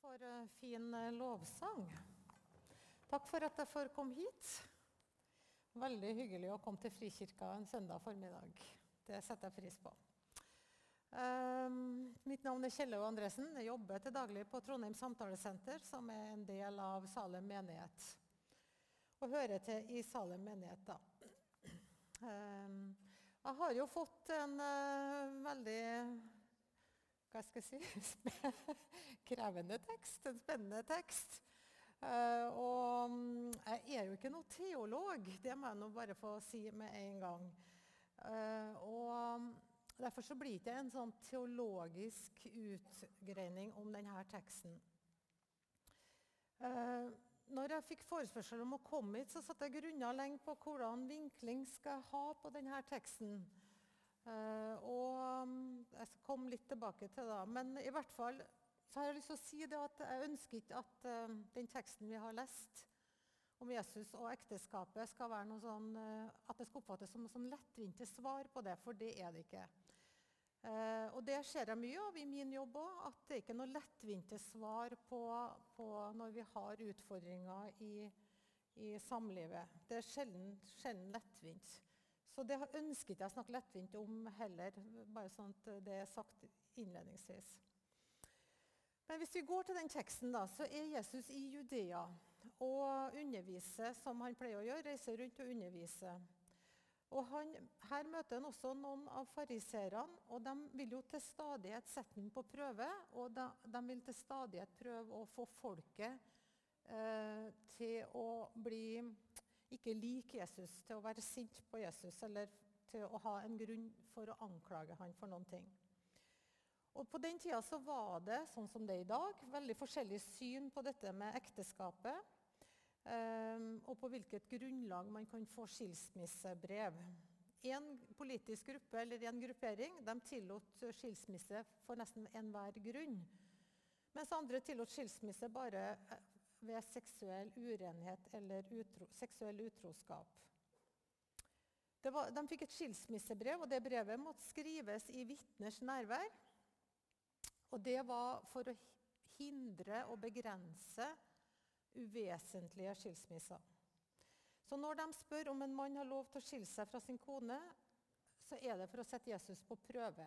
for eh, fin eh, lovsang. Takk for at jeg får komme hit. Veldig hyggelig å komme til Frikirka en søndag formiddag. Det setter jeg pris på. Um, mitt navn er Kjelle Andresen. Jeg jobber til daglig på Trondheim Samtalesenter, som er en del av Salem menighet. Og hører til i Salem menighet, da. Um, jeg har jo fått en uh, veldig hva skal jeg si krevende tekst, en spennende tekst. Uh, og mm, jeg er jo ikke noe teolog, det må jeg nå bare få si med en gang. Uh, og mm, Derfor så blir det ikke en sånn teologisk utgreining om denne teksten. Uh, når jeg fikk forespørsel om å komme hit, så satt jeg grunna lenge på hvordan vinkling skal jeg ha på denne teksten. Uh, og um, Jeg skal komme litt tilbake til det. Men i hvert fall så har jeg lyst til å si det at jeg ønsker ikke at uh, den teksten vi har lest om Jesus og ekteskapet, skal være noe sånn, uh, at det skal oppfattes som noe sånn lettvinte svar på det, for det er det ikke. og Det ser jeg mye av i min jobb òg, at det ikke er noe lettvinte svar på, på når vi har utfordringer i, i samlivet. Det er sjelden, sjelden lettvint. Så det ønsker ikke jeg å snakke lettvint om heller, bare sånn at det er sagt innledningsvis. Men hvis vi går til den teksten, da, så er Jesus i Judea og underviser som han pleier å gjøre, reiser rundt og underviser. Og han, Her møter han også noen av fariserene, og de vil jo til stadighet sette ham på prøve. Og de, de, vil til stadighet prøve å få folket eh, til å bli ikke like Jesus, til å være sint på Jesus eller til å ha en grunn for å anklage han for noen ting. Og På den tida så var det sånn som det er i dag, veldig forskjellig syn på dette med ekteskapet. Um, og på hvilket grunnlag man kan få skilsmissebrev. En politisk gruppe eller en gruppering de tillot skilsmisse for nesten enhver grunn. Mens andre tillot skilsmisse bare ved seksuell urenhet eller utro, seksuell utroskap. Var, de fikk et skilsmissebrev, og det brevet måtte skrives i vitners nærvær. Og det var for å hindre og begrense uvesentlige skilsmisser. Så når de spør om en mann har lov til å skille seg fra sin kone, så er det for å sette Jesus på prøve.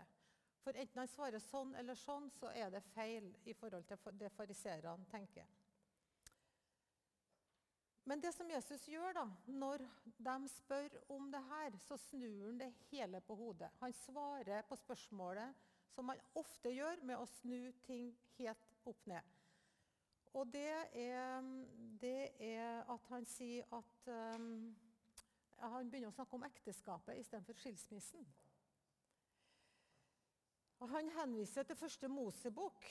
For enten han svarer sånn eller sånn, så er det feil i forhold til det fariserene tenker. Men det som Jesus gjør da, når de spør om det her, så snur han det hele på hodet. Han svarer på spørsmålet som han ofte gjør, med å snu ting helt opp ned. Og det er, det er at han sier at um, Han begynner å snakke om ekteskapet istedenfor skilsmissen. Og han henviser til første Mosebok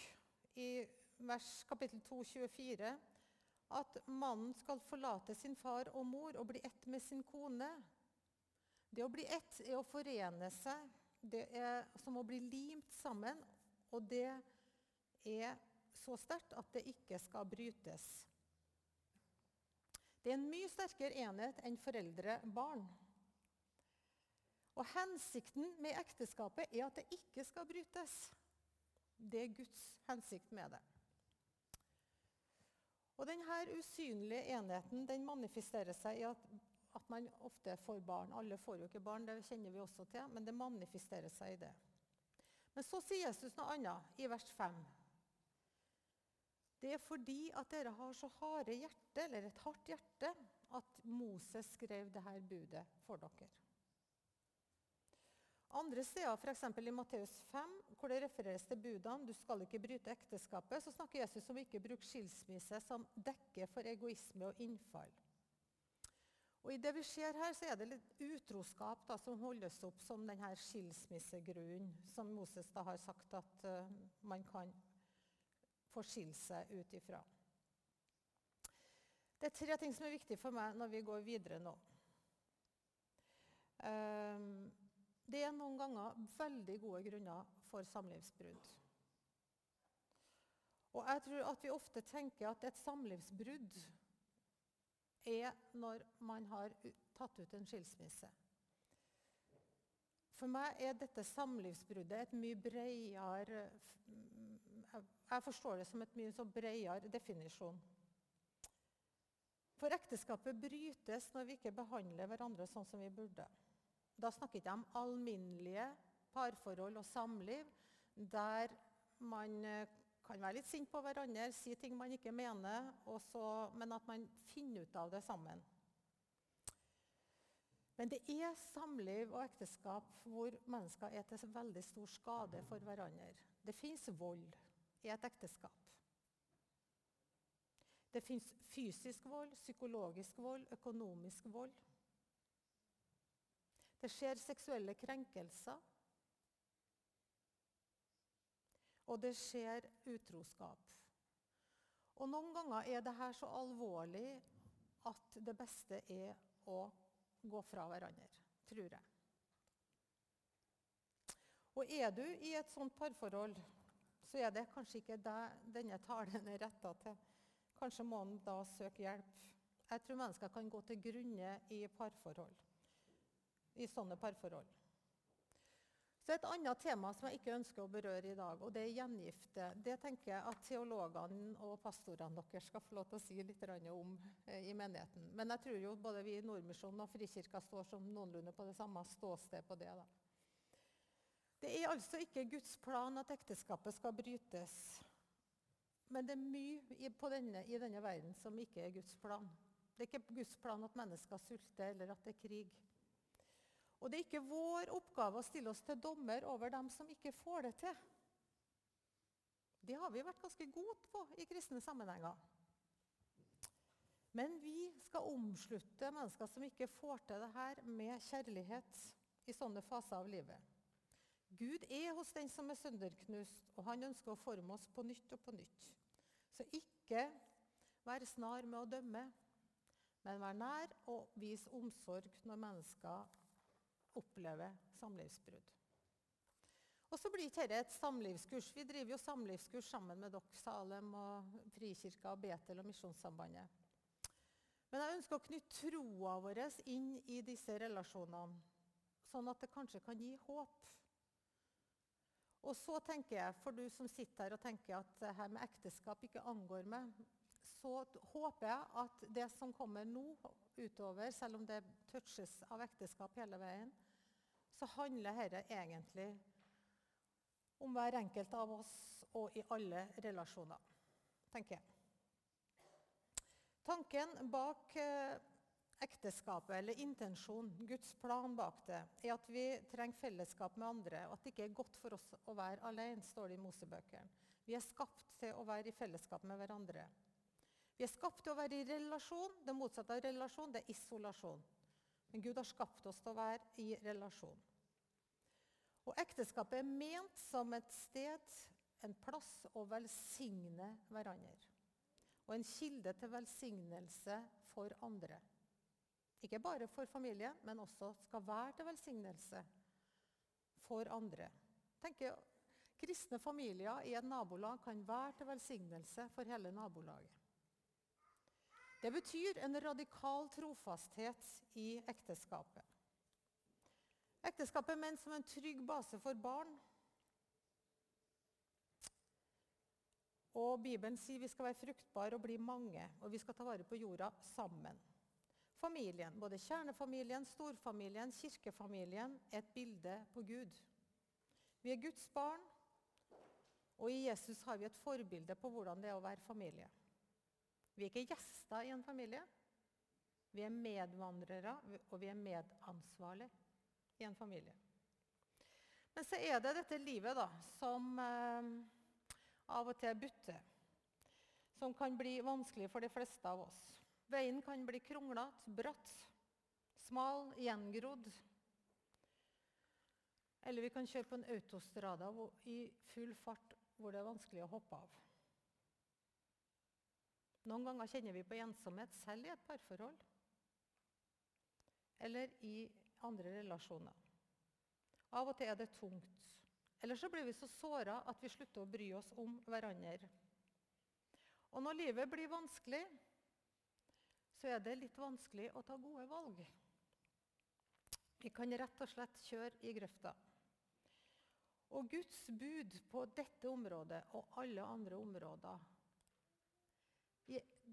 i vers kapittel 2, 24 at mannen skal forlate sin far og mor og bli ett med sin kone. Det å bli ett er å forene seg. Det er som å bli limt sammen. Og det er så sterkt at det ikke skal brytes. Det er en mye sterkere enhet enn foreldre-barn. Og Hensikten med ekteskapet er at det ikke skal brytes. Det er Guds hensikt med det. Og denne usynlige enheten den manifesterer seg i at, at, man ofte får barn. Alle får jo ikke barn, det kjenner vi også til, men det manifesterer seg i det. Men så sier Jesus noe annet i vers 5. Det er fordi at dere har så harde hjerte, eller et hardt hjerte, at Moses skrev dette budet for dere. Andre steder, f.eks. i Matteus 5, hvor det refereres til budene 'du skal ikke bryte ekteskapet', så snakker Jesus om ikke bruk skilsmisse som dekke for egoisme og innfall. Og I det vi ser her, så er det litt utroskap da, som holdes opp som denne skilsmissegrunnen som Moses da har sagt at uh, man kan få skille seg ut ifra. Det er tre ting som er viktige for meg når vi går videre nå. Um, det er noen ganger veldig gode grunner for samlivsbrudd. Og jeg tror at vi ofte tenker at et samlivsbrudd er når man har tatt ut en skilsmisse. For meg er dette samlivsbruddet et mye bredere jeg forstår det som et mye så bredere definisjon. For ekteskapet brytes når vi ikke behandler hverandre sånn som vi burde. Da snakker jeg ikke om alminnelige parforhold og samliv der man eh, kan være litt sint på hverandre, si ting man ikke mener, så, men at man finner ut av det sammen. Men det er samliv og ekteskap hvor mennesker er til veldig stor skade for hverandre. Det fins vold i et ekteskap. Det fins fysisk vold, psykologisk vold, økonomisk vold. Det skjer seksuelle krenkelser. Og det skjer utroskap. Og Noen ganger er dette så alvorlig at det beste er å gå fra hverandre, tror jeg. Og er du i et sånt parforhold, så er det kanskje ikke deg denne talen er retta til. Kanskje må en da søke hjelp. Jeg tror mennesker kan gå til grunne i parforhold. I sånne parforhold. Så Et annet tema som jeg ikke ønsker å berøre i dag, og det er gjengifte. Det tenker jeg at teologene og pastorene deres skal få lov til å si litt om eh, i menigheten. Men jeg tror jo både vi i Nordmisjonen og Frikirka står som noenlunde på det samme ståsted på det. da. Det er altså ikke Guds plan at ekteskapet skal brytes. Men det er mye denne, i denne verden som ikke er Guds plan. Det er ikke Guds plan at mennesker sulter eller at det er krig. Og det er ikke vår oppgave å stille oss til dommer over dem som ikke får det til. Det har vi vært ganske gode på i kristne sammenhenger. Men vi skal omslutte mennesker som ikke får til det her, med kjærlighet i sånne faser av livet. Gud er hos den som er sønderknust, og han ønsker å forme oss på nytt og på nytt. Så ikke vær snar med å dømme, men vær nær og vis omsorg når mennesker opplever samlivsbrudd. Og så blir dette et samlivskurs. Vi driver jo samlivskurs sammen med dere, Salem, og Frikirka, Betel og Misjonssambandet. Men jeg ønsker å knytte troa vår inn i disse relasjonene, sånn at det kanskje kan gi håp. Og så tenker jeg, For du som sitter her og tenker at det her med ekteskap ikke angår meg, så håper jeg at det som kommer nå utover, selv om det touches av ekteskap hele veien, så handler dette egentlig om hver enkelt av oss og i alle relasjoner, tenker jeg. Tanken bak eh, ekteskapet, eller intensjonen, Guds plan bak det, er at vi trenger fellesskap med andre, og at det ikke er godt for oss å være alene, står det i Mosebøkene. Vi er skapt til å være i fellesskap med hverandre. Vi er skapt til å være i relasjon. Det motsatte av relasjon det er isolasjon. Men Gud har skapt oss til å være i relasjon. Og Ekteskapet er ment som et sted, en plass, å velsigne hverandre. Og en kilde til velsignelse for andre. Ikke bare for familien, men også skal være til velsignelse for andre. Tenker, Kristne familier i et nabolag kan være til velsignelse for hele nabolaget. Det betyr en radikal trofasthet i ekteskapet. Ekteskapet er ment som en trygg base for barn. Og Bibelen sier vi skal være fruktbare og bli mange, og vi skal ta vare på jorda sammen. Familien, både kjernefamilien, storfamilien, kirkefamilien, er et bilde på Gud. Vi er Guds barn, og i Jesus har vi et forbilde på hvordan det er å være familie. Vi er ikke gjester i en familie. Vi er medvandrere, og vi er medansvarlige i en familie. Men så er det dette livet da, som eh, av og til butter. Som kan bli vanskelig for de fleste av oss. Veien kan bli kronglete, bratt, smal, gjengrodd. Eller vi kan kjøre på en autostrada i full fart hvor det er vanskelig å hoppe av. Noen ganger kjenner vi på ensomhet selv i et parforhold. Eller i andre relasjoner. Av og til er det tungt. Eller så blir vi så såra at vi slutter å bry oss om hverandre. Og når livet blir vanskelig, så er det litt vanskelig å ta gode valg. Vi kan rett og slett kjøre i grøfta. Og Guds bud på dette området og alle andre områder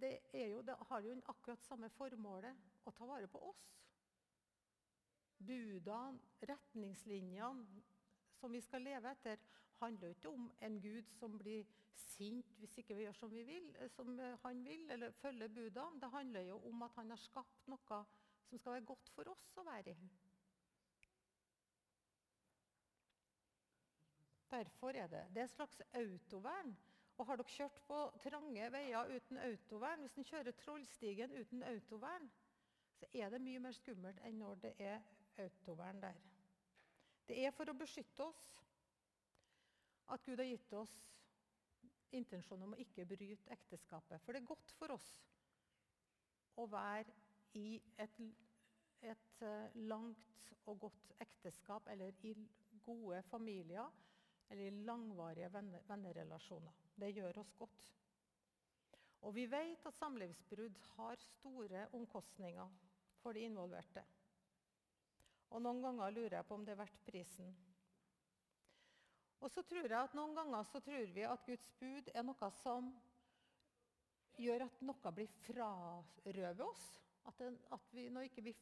det, jo, det har jo akkurat samme formålet å ta vare på oss. Budene, retningslinjene som vi skal leve etter, handler ikke om en Gud som blir sint hvis ikke vi gjør som, vi vil, som han vil, eller følger budene. Det handler jo om at han har skapt noe som skal være godt for oss å være i. Derfor er det. Det er et slags autovern. Og Har dere kjørt på trange veier uten autovern, hvis en kjører Trollstigen uten autovern, så er det mye mer skummelt enn når det er autovern der. Det er for å beskytte oss at Gud har gitt oss intensjonen om å ikke bryte ekteskapet. For det er godt for oss å være i et, et eh, langt og godt ekteskap eller i gode familier eller i langvarige vennerelasjoner. Det gjør oss godt. Og vi vet at samlivsbrudd har store omkostninger for de involverte. Og noen ganger lurer jeg på om det er verdt prisen. Og så tror jeg at Noen ganger så tror vi at Guds bud er noe som gjør at noe blir frarøvet oss. At, det, at vi, når ikke vi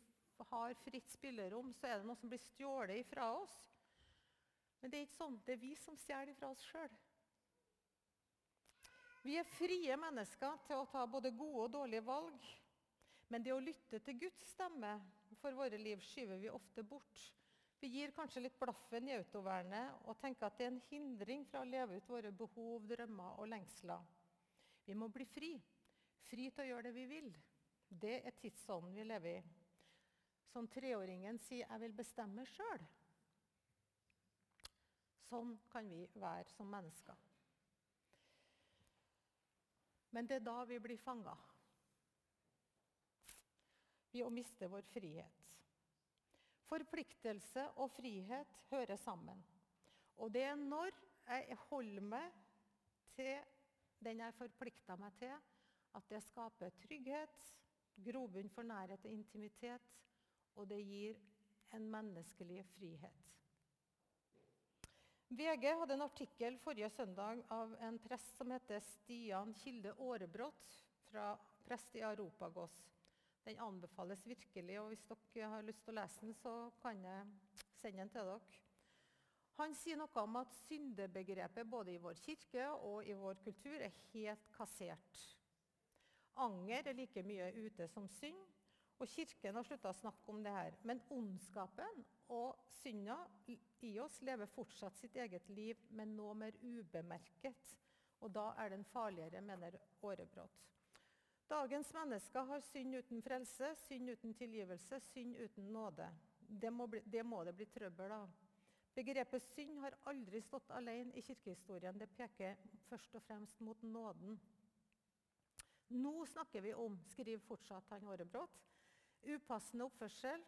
har fritt spillerom, så er det noe som blir stjålet ifra oss. Men det er ikke sånn. Det er vi som stjeler ifra oss sjøl. Vi er frie mennesker til å ta både gode og dårlige valg. Men det å lytte til Guds stemme for våre liv skyver vi ofte bort. Vi gir kanskje litt blaffen i autovernet og tenker at det er en hindring fra å leve ut våre behov, drømmer og lengsler. Vi må bli fri. Fri til å gjøre det vi vil. Det er tidsånden vi lever i. Som treåringen sier 'jeg vil bestemme sjøl'. Sånn kan vi være som mennesker. Men det er da vi blir fanga. Vi å miste vår frihet. Forpliktelse og frihet hører sammen. Og det er når jeg holder meg til den jeg forplikta meg til, at det skaper trygghet, grobunn for nærhet og intimitet, og det gir en menneskelig frihet. VG hadde en artikkel forrige søndag av en prest som heter Stian Kilde Aarebrot, fra prest i Europagås. Den anbefales virkelig, og hvis dere har lyst til å lese den, så kan jeg sende den til dere. Han sier noe om at syndebegrepet både i vår kirke og i vår kultur er helt kassert. Anger er like mye ute som synd, og Kirken har slutta å snakke om det her. Men ondskapen og synda i oss lever fortsatt sitt eget liv, men nå mer ubemerket. Og da er den farligere, mener Aarebrot. Dagens mennesker har synd uten frelse, synd uten tilgivelse, synd uten nåde. Det må, bli, det må det bli trøbbel av. Begrepet synd har aldri stått alene i kirkehistorien. Det peker først og fremst mot nåden. Nå snakker vi om, skriver fortsatt han Årebrot, upassende oppførsel,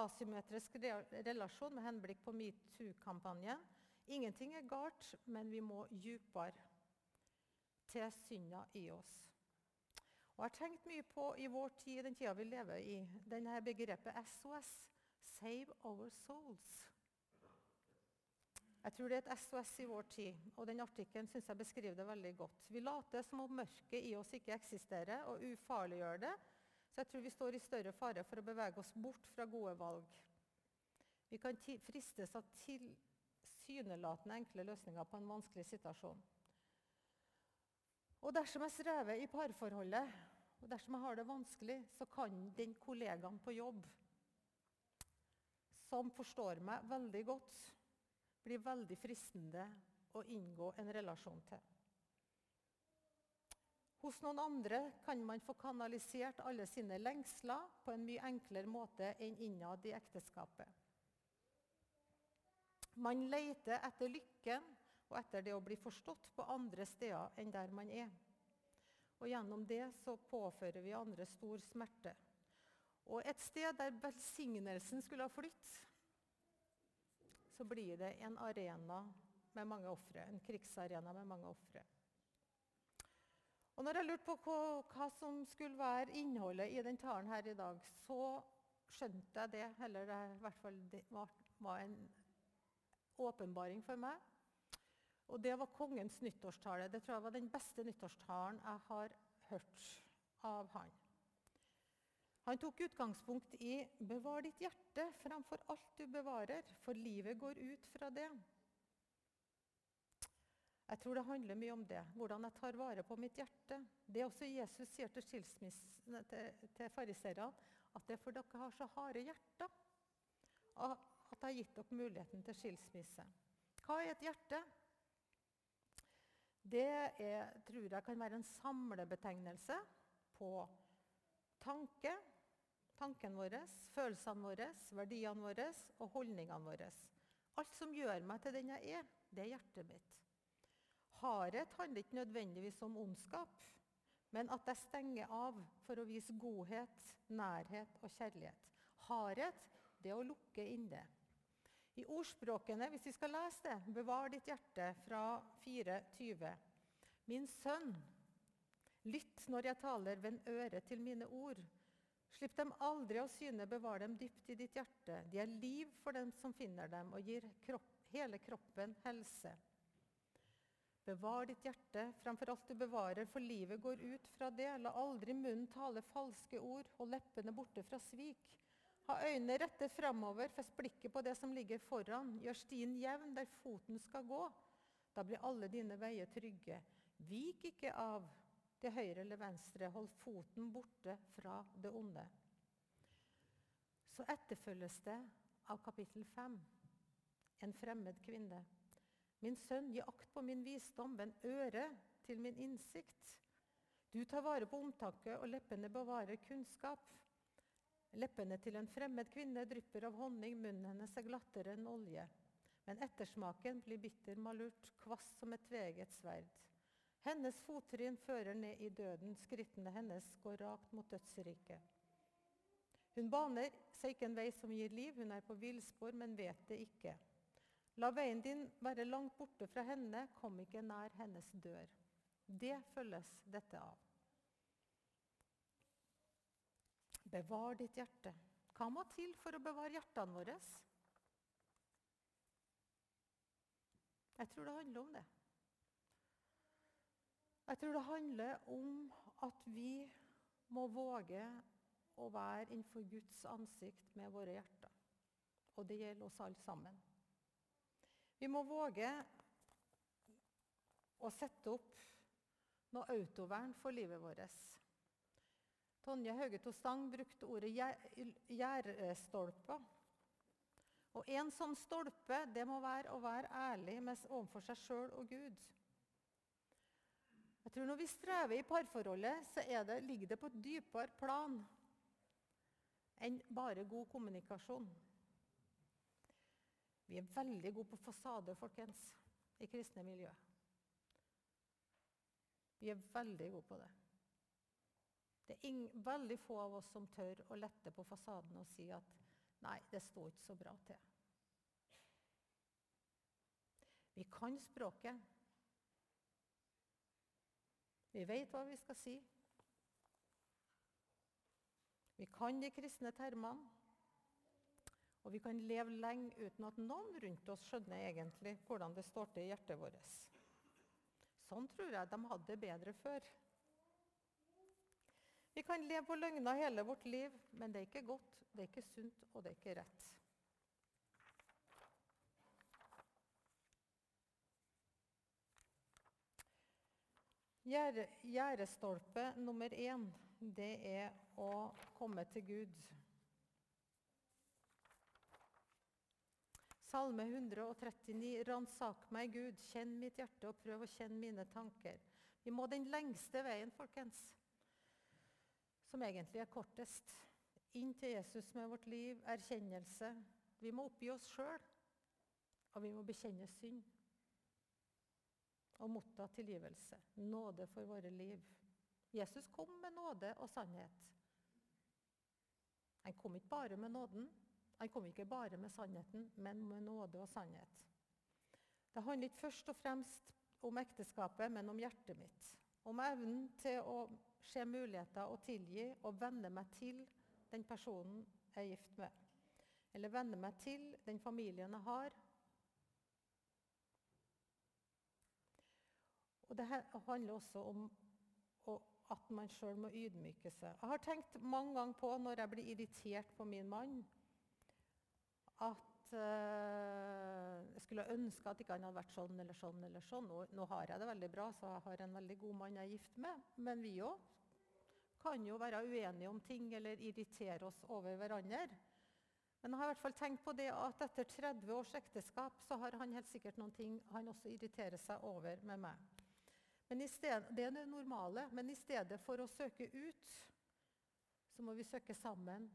asymmetrisk relasjon med henblikk på metoo-kampanjen. Ingenting er galt, men vi må dypere til synda i oss. Og Jeg har tenkt mye på i vår tid, den tida vi lever i, denne begrepet SOS. Save our souls. Jeg tror det er et SOS i vår tid, og den artikkelen synes jeg beskriver det veldig godt. Vi later som om mørket i oss ikke eksisterer, og ufarliggjør det. Så jeg tror vi står i større fare for å bevege oss bort fra gode valg. Vi kan fristes av tilsynelatende enkle løsninger på en vanskelig situasjon. Og dersom jeg strever i parforholdet, og dersom jeg har det vanskelig, så kan den kollegaen på jobb som forstår meg veldig godt, bli veldig fristende å inngå en relasjon til. Hos noen andre kan man få kanalisert alle sine lengsler på en mye enklere måte enn innad i ekteskapet. Man leter etter lykken og etter det å bli forstått på andre steder enn der man er. Og gjennom det så påfører vi andre stor smerte. Og et sted der velsignelsen skulle ha flytt, så blir det en arena med mange ofre. En krigsarena med mange ofre. Og når jeg lurte på hva, hva, som skulle være innholdet i den talen her i dag, så skjønte jeg det, eller det, i hvert fall det var, var en åpenbaring for meg. Og det var kongens nyttårstale. Det tror jeg var den beste nyttårstalen jeg har hørt av han. Han tok utgangspunkt i 'bevar ditt hjerte framfor alt du bevarer', for livet går ut fra det. Jeg tror det handler mye om det, hvordan jeg tar vare på mitt hjerte. Det er også Jesus sier til, til, til fariserene, at det er for dere har så harde hjerter at jeg har gitt dere muligheten til skilsmisse. Hva er et hjerte? Det er, tror jeg kan være en samlebetegnelse på tanke, tanken vår, følelsene våre, verdiene våre og holdningene våre. Alt som gjør meg til den jeg er, det er hjertet mitt. Hardhet handler ikke nødvendigvis om ondskap, men at jeg stenger av for å vise godhet, nærhet og kjærlighet. Hardhet det er å lukke inne. I ordspråkene, hvis vi skal lese det, bevar ditt hjerte fra 4.20. Min sønn, lytt når jeg taler, vend øret til mine ord. Slipp dem aldri av syne, bevar dem dypt i ditt hjerte. De er liv for dem som finner dem, og gir kropp, hele kroppen helse. Bevar ditt hjerte framfor alt du bevarer, for livet går ut fra det. La aldri munnen tale falske ord, hold leppene borte fra svik. Ha øynene rettet framover, fest blikket på det som ligger foran. Gjør stien jevn der foten skal gå. Da blir alle dine veier trygge. Vik ikke av til høyre eller venstre. Hold foten borte fra det onde. Så etterfølges det av kapittel 5. En fremmed kvinne. Min sønn, gi akt på min visdom, vend øret til min innsikt. Du tar vare på omtaket, og leppene bevarer kunnskap. Leppene til en fremmed kvinne drypper av honning, munnen hennes er glattere enn olje. Men ettersmaken blir bitter malurt, kvass som et tveget sverd. Hennes fottrinn fører ned i døden, skrittene hennes går rakt mot dødsriket. Hun baner seg ikke en vei som gir liv, hun er på villspor, men vet det ikke. La veien din være langt borte fra henne, kom ikke nær hennes dør. Det følges dette av. Bevar ditt hjerte. Hva må til for å bevare hjertene våre? Jeg tror det handler om det. Jeg tror det handler om at vi må våge å være innenfor Guds ansikt med våre hjerter. Og det gjelder oss alle sammen. Vi må våge å sette opp noe autovern for livet vårt. Tonje Haugeto Stang brukte ordet gjerdestolper. Og en sånn stolpe det må være å være ærlig overfor seg sjøl og Gud. Jeg tror Når vi strever i parforholdet, så det, ligger det på et dypere plan enn bare god kommunikasjon. Vi er veldig gode på fasade, folkens, i kristne miljø. Vi er veldig gode på det. Det er veldig få av oss som tør å lette på fasaden og si at 'nei, det står ikke så bra til'. Vi kan språket. Vi vet hva vi skal si. Vi kan de kristne termene. Og vi kan leve lenge uten at noen rundt oss skjønner egentlig hvordan det står til i hjertet vårt. Sånn tror jeg de hadde det bedre før. Vi kan leve på løgner hele vårt liv, men det er ikke godt, det er ikke sunt, og det er ikke rett. Gjerdestolpe nummer én, det er å komme til Gud. Salme 139. Ransak meg, Gud, kjenn mitt hjerte og prøv å kjenne mine tanker. Vi må den lengste veien, folkens, som egentlig er kortest. Inn til Jesus med vårt liv, erkjennelse. Vi må oppgi oss sjøl, og vi må bekjenne synd og motta tilgivelse. Nåde for våre liv. Jesus kom med nåde og sannhet. Han kom ikke bare med nåden, han kom ikke bare med sannheten, men med nåde og sannhet. Det handler ikke først og fremst om ekteskapet, men om hjertet mitt. Om evnen til å se muligheter og tilgi og venne meg til den personen jeg er gift med. Eller venne meg til den familien jeg har. Og Det handler også om at man sjøl må ydmyke seg. Jeg har tenkt mange ganger på når jeg blir irritert på min mann, at uh, jeg skulle ønske at ikke han hadde vært sånn eller sånn. eller sånn. Nå, nå, har jeg det veldig bra, så jeg har en veldig god mann jeg er gift med. Men vi òg kan jo være uenige om ting eller irritere oss over hverandre. Men jeg har i hvert fall tenkt på det at etter 30 års ekteskap så har han helt sikkert noen ting han også irriterer seg over med meg. Men sted, det er det normale. Men i stedet for å søke ut, så må vi søke sammen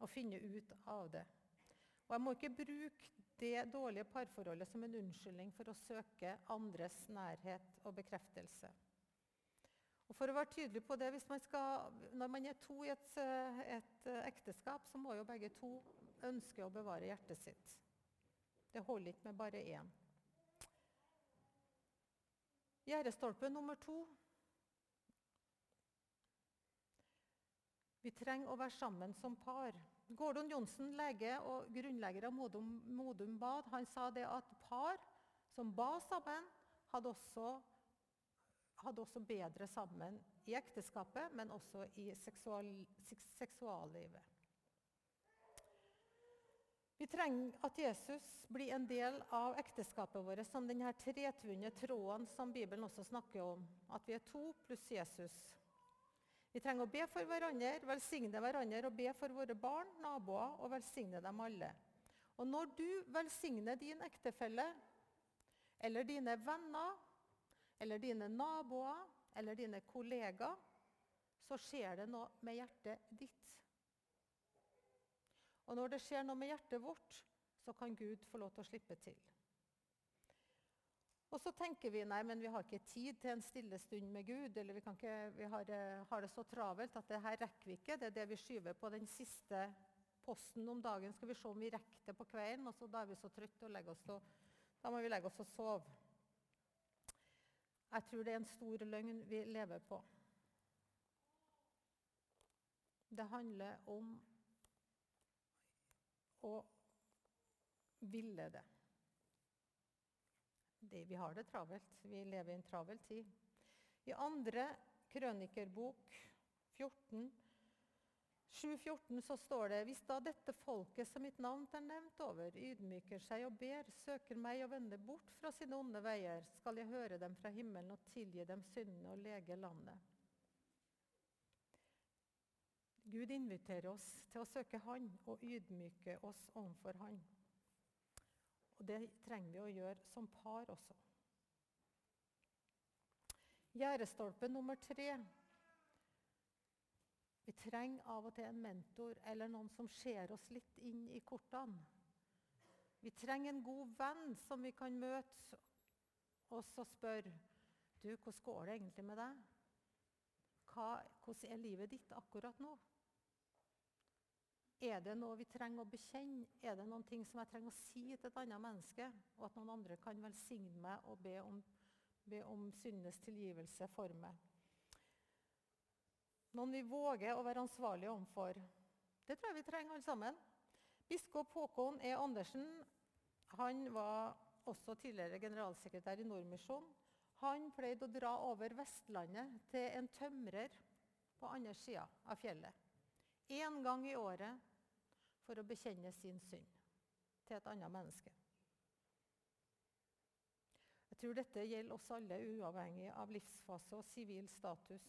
og finne ut av det. Og Jeg må ikke bruke det dårlige parforholdet som en unnskyldning for å søke andres nærhet og bekreftelse. Og for å være tydelig på det, man skal, Når man er to i et, et, ekteskap, så må jo begge to ønske å bevare hjertet sitt. Det holder ikke med bare én. Gjerdestolpe nummer to. Vi trenger å være sammen som par. Gordon Johnsen, lege og grunnlegger av Modum, Modum Bad, han sa det at par som ba sammen, hadde også, hadde også bedre sammen i ekteskapet, men også i seksual, seksuallivet. Vi trenger at Jesus blir en del av ekteskapet vårt som denne tretvunne tråden som Bibelen også snakker om. At vi er to pluss Jesus. Vi trenger å be for hverandre, velsigne hverandre og be for våre barn, naboer og velsigne dem alle. Og når du velsigner din ektefelle eller dine venner eller dine naboer eller dine kollegaer, så skjer det noe med hjertet ditt. Og når det skjer noe med hjertet vårt, så kan Gud få lov til å slippe til. Og så tenker vi nei, men vi har ikke tid til en stille stund med Gud. Eller vi, ikke, vi har, har, det så travelt at det her rekker vi ikke. Det er det vi skyver på den siste posten om dagen. Skal vi se om vi rekker det på kvelden, og så da er vi så trøtte og legger oss og, da må vi legge oss og sove. Jeg tror det er en stor løgn vi lever på. Det handler om å ville det. Det. Vi har det travelt. Vi lever i en travel tid. I andre krønikerbok 14, 7.14 så står det hvis da dette folket som mitt navn er nevnt over, ydmyker seg og ber, søker meg og vender bort fra sine onde veier, skal jeg høre dem fra himmelen og tilgi dem syndene og lege landet. Gud inviterer oss til å søke Han og ydmyke oss overfor Han. Og Det trenger vi å gjøre som par også. Gjerdestolpe nummer tre. Vi trenger av og til en mentor eller noen som ser oss litt inn i kortene. Vi trenger en god venn som vi kan møte oss og spørre du, hvordan går det egentlig med deg? Hva, hvordan er livet ditt akkurat nå? Er det noe vi trenger å bekjenne? Er det noen ting som jeg trenger å si til et annet menneske? Og at noen andre kan velsigne meg og be om, be om syndenes tilgivelse for meg? Noen vi våger å være ansvarlige overfor. Det tror jeg vi trenger alle sammen. Biskop Håkon E. Andersen han var også tidligere generalsekretær i Nordmisjonen. Han pleide å dra over Vestlandet til en tømrer på andre sida av fjellet. Én gang i året for å bekjenne sin synd til et annet menneske. Jeg tror dette gjelder oss alle, uavhengig av livsfase og sivil status.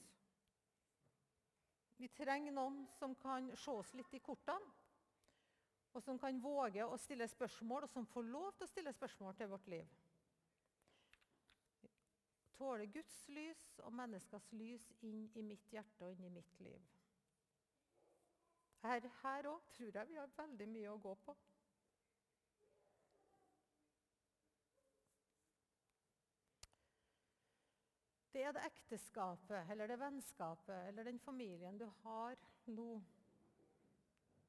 Vi trenger noen som kan se oss litt i kortene, og som kan våge å stille spørsmål, og som får lov til å stille spørsmål til vårt liv. Tåle Guds lys og menneskers lys inn i mitt hjerte og inn i mitt liv. Her òg tror jeg vi har veldig mye å gå på. Det er det ekteskapet eller det vennskapet eller den familien du har nå,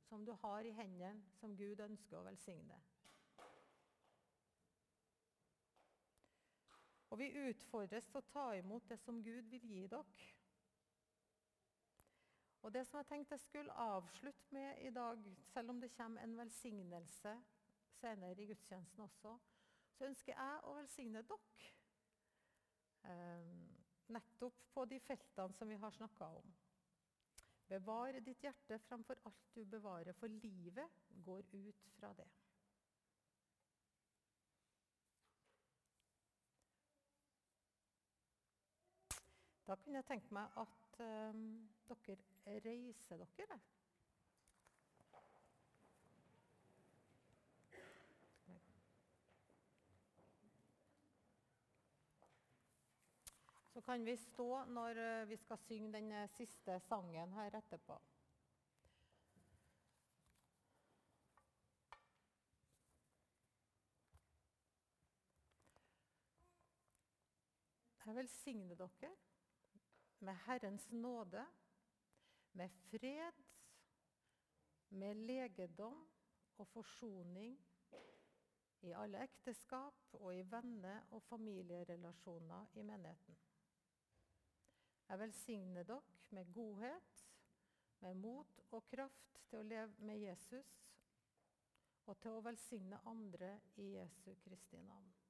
som du har i hendene, som Gud ønsker å velsigne. Og vi utfordres til å ta imot det som Gud vil gi dere. Og Det som jeg tenkte jeg skulle avslutte med i dag, selv om det kommer en velsignelse senere i gudstjenesten også, så ønsker jeg å velsigne dere eh, nettopp på de feltene som vi har snakka om. Bevar ditt hjerte framfor alt du bevarer, for livet går ut fra det. Da kunne jeg tenke meg at um, dere reiser dere. Så kan vi stå når eh, vi skal synge den eh, siste sangen her etterpå. Jeg velsigner dere med Herrens nåde, med fred, med legedom og forsoning i alle ekteskap og i venne- og familierelasjoner i menigheten. Jeg velsigner dere med godhet, med mot og kraft til å leve med Jesus og til å velsigne andre i Jesu Kristi navn.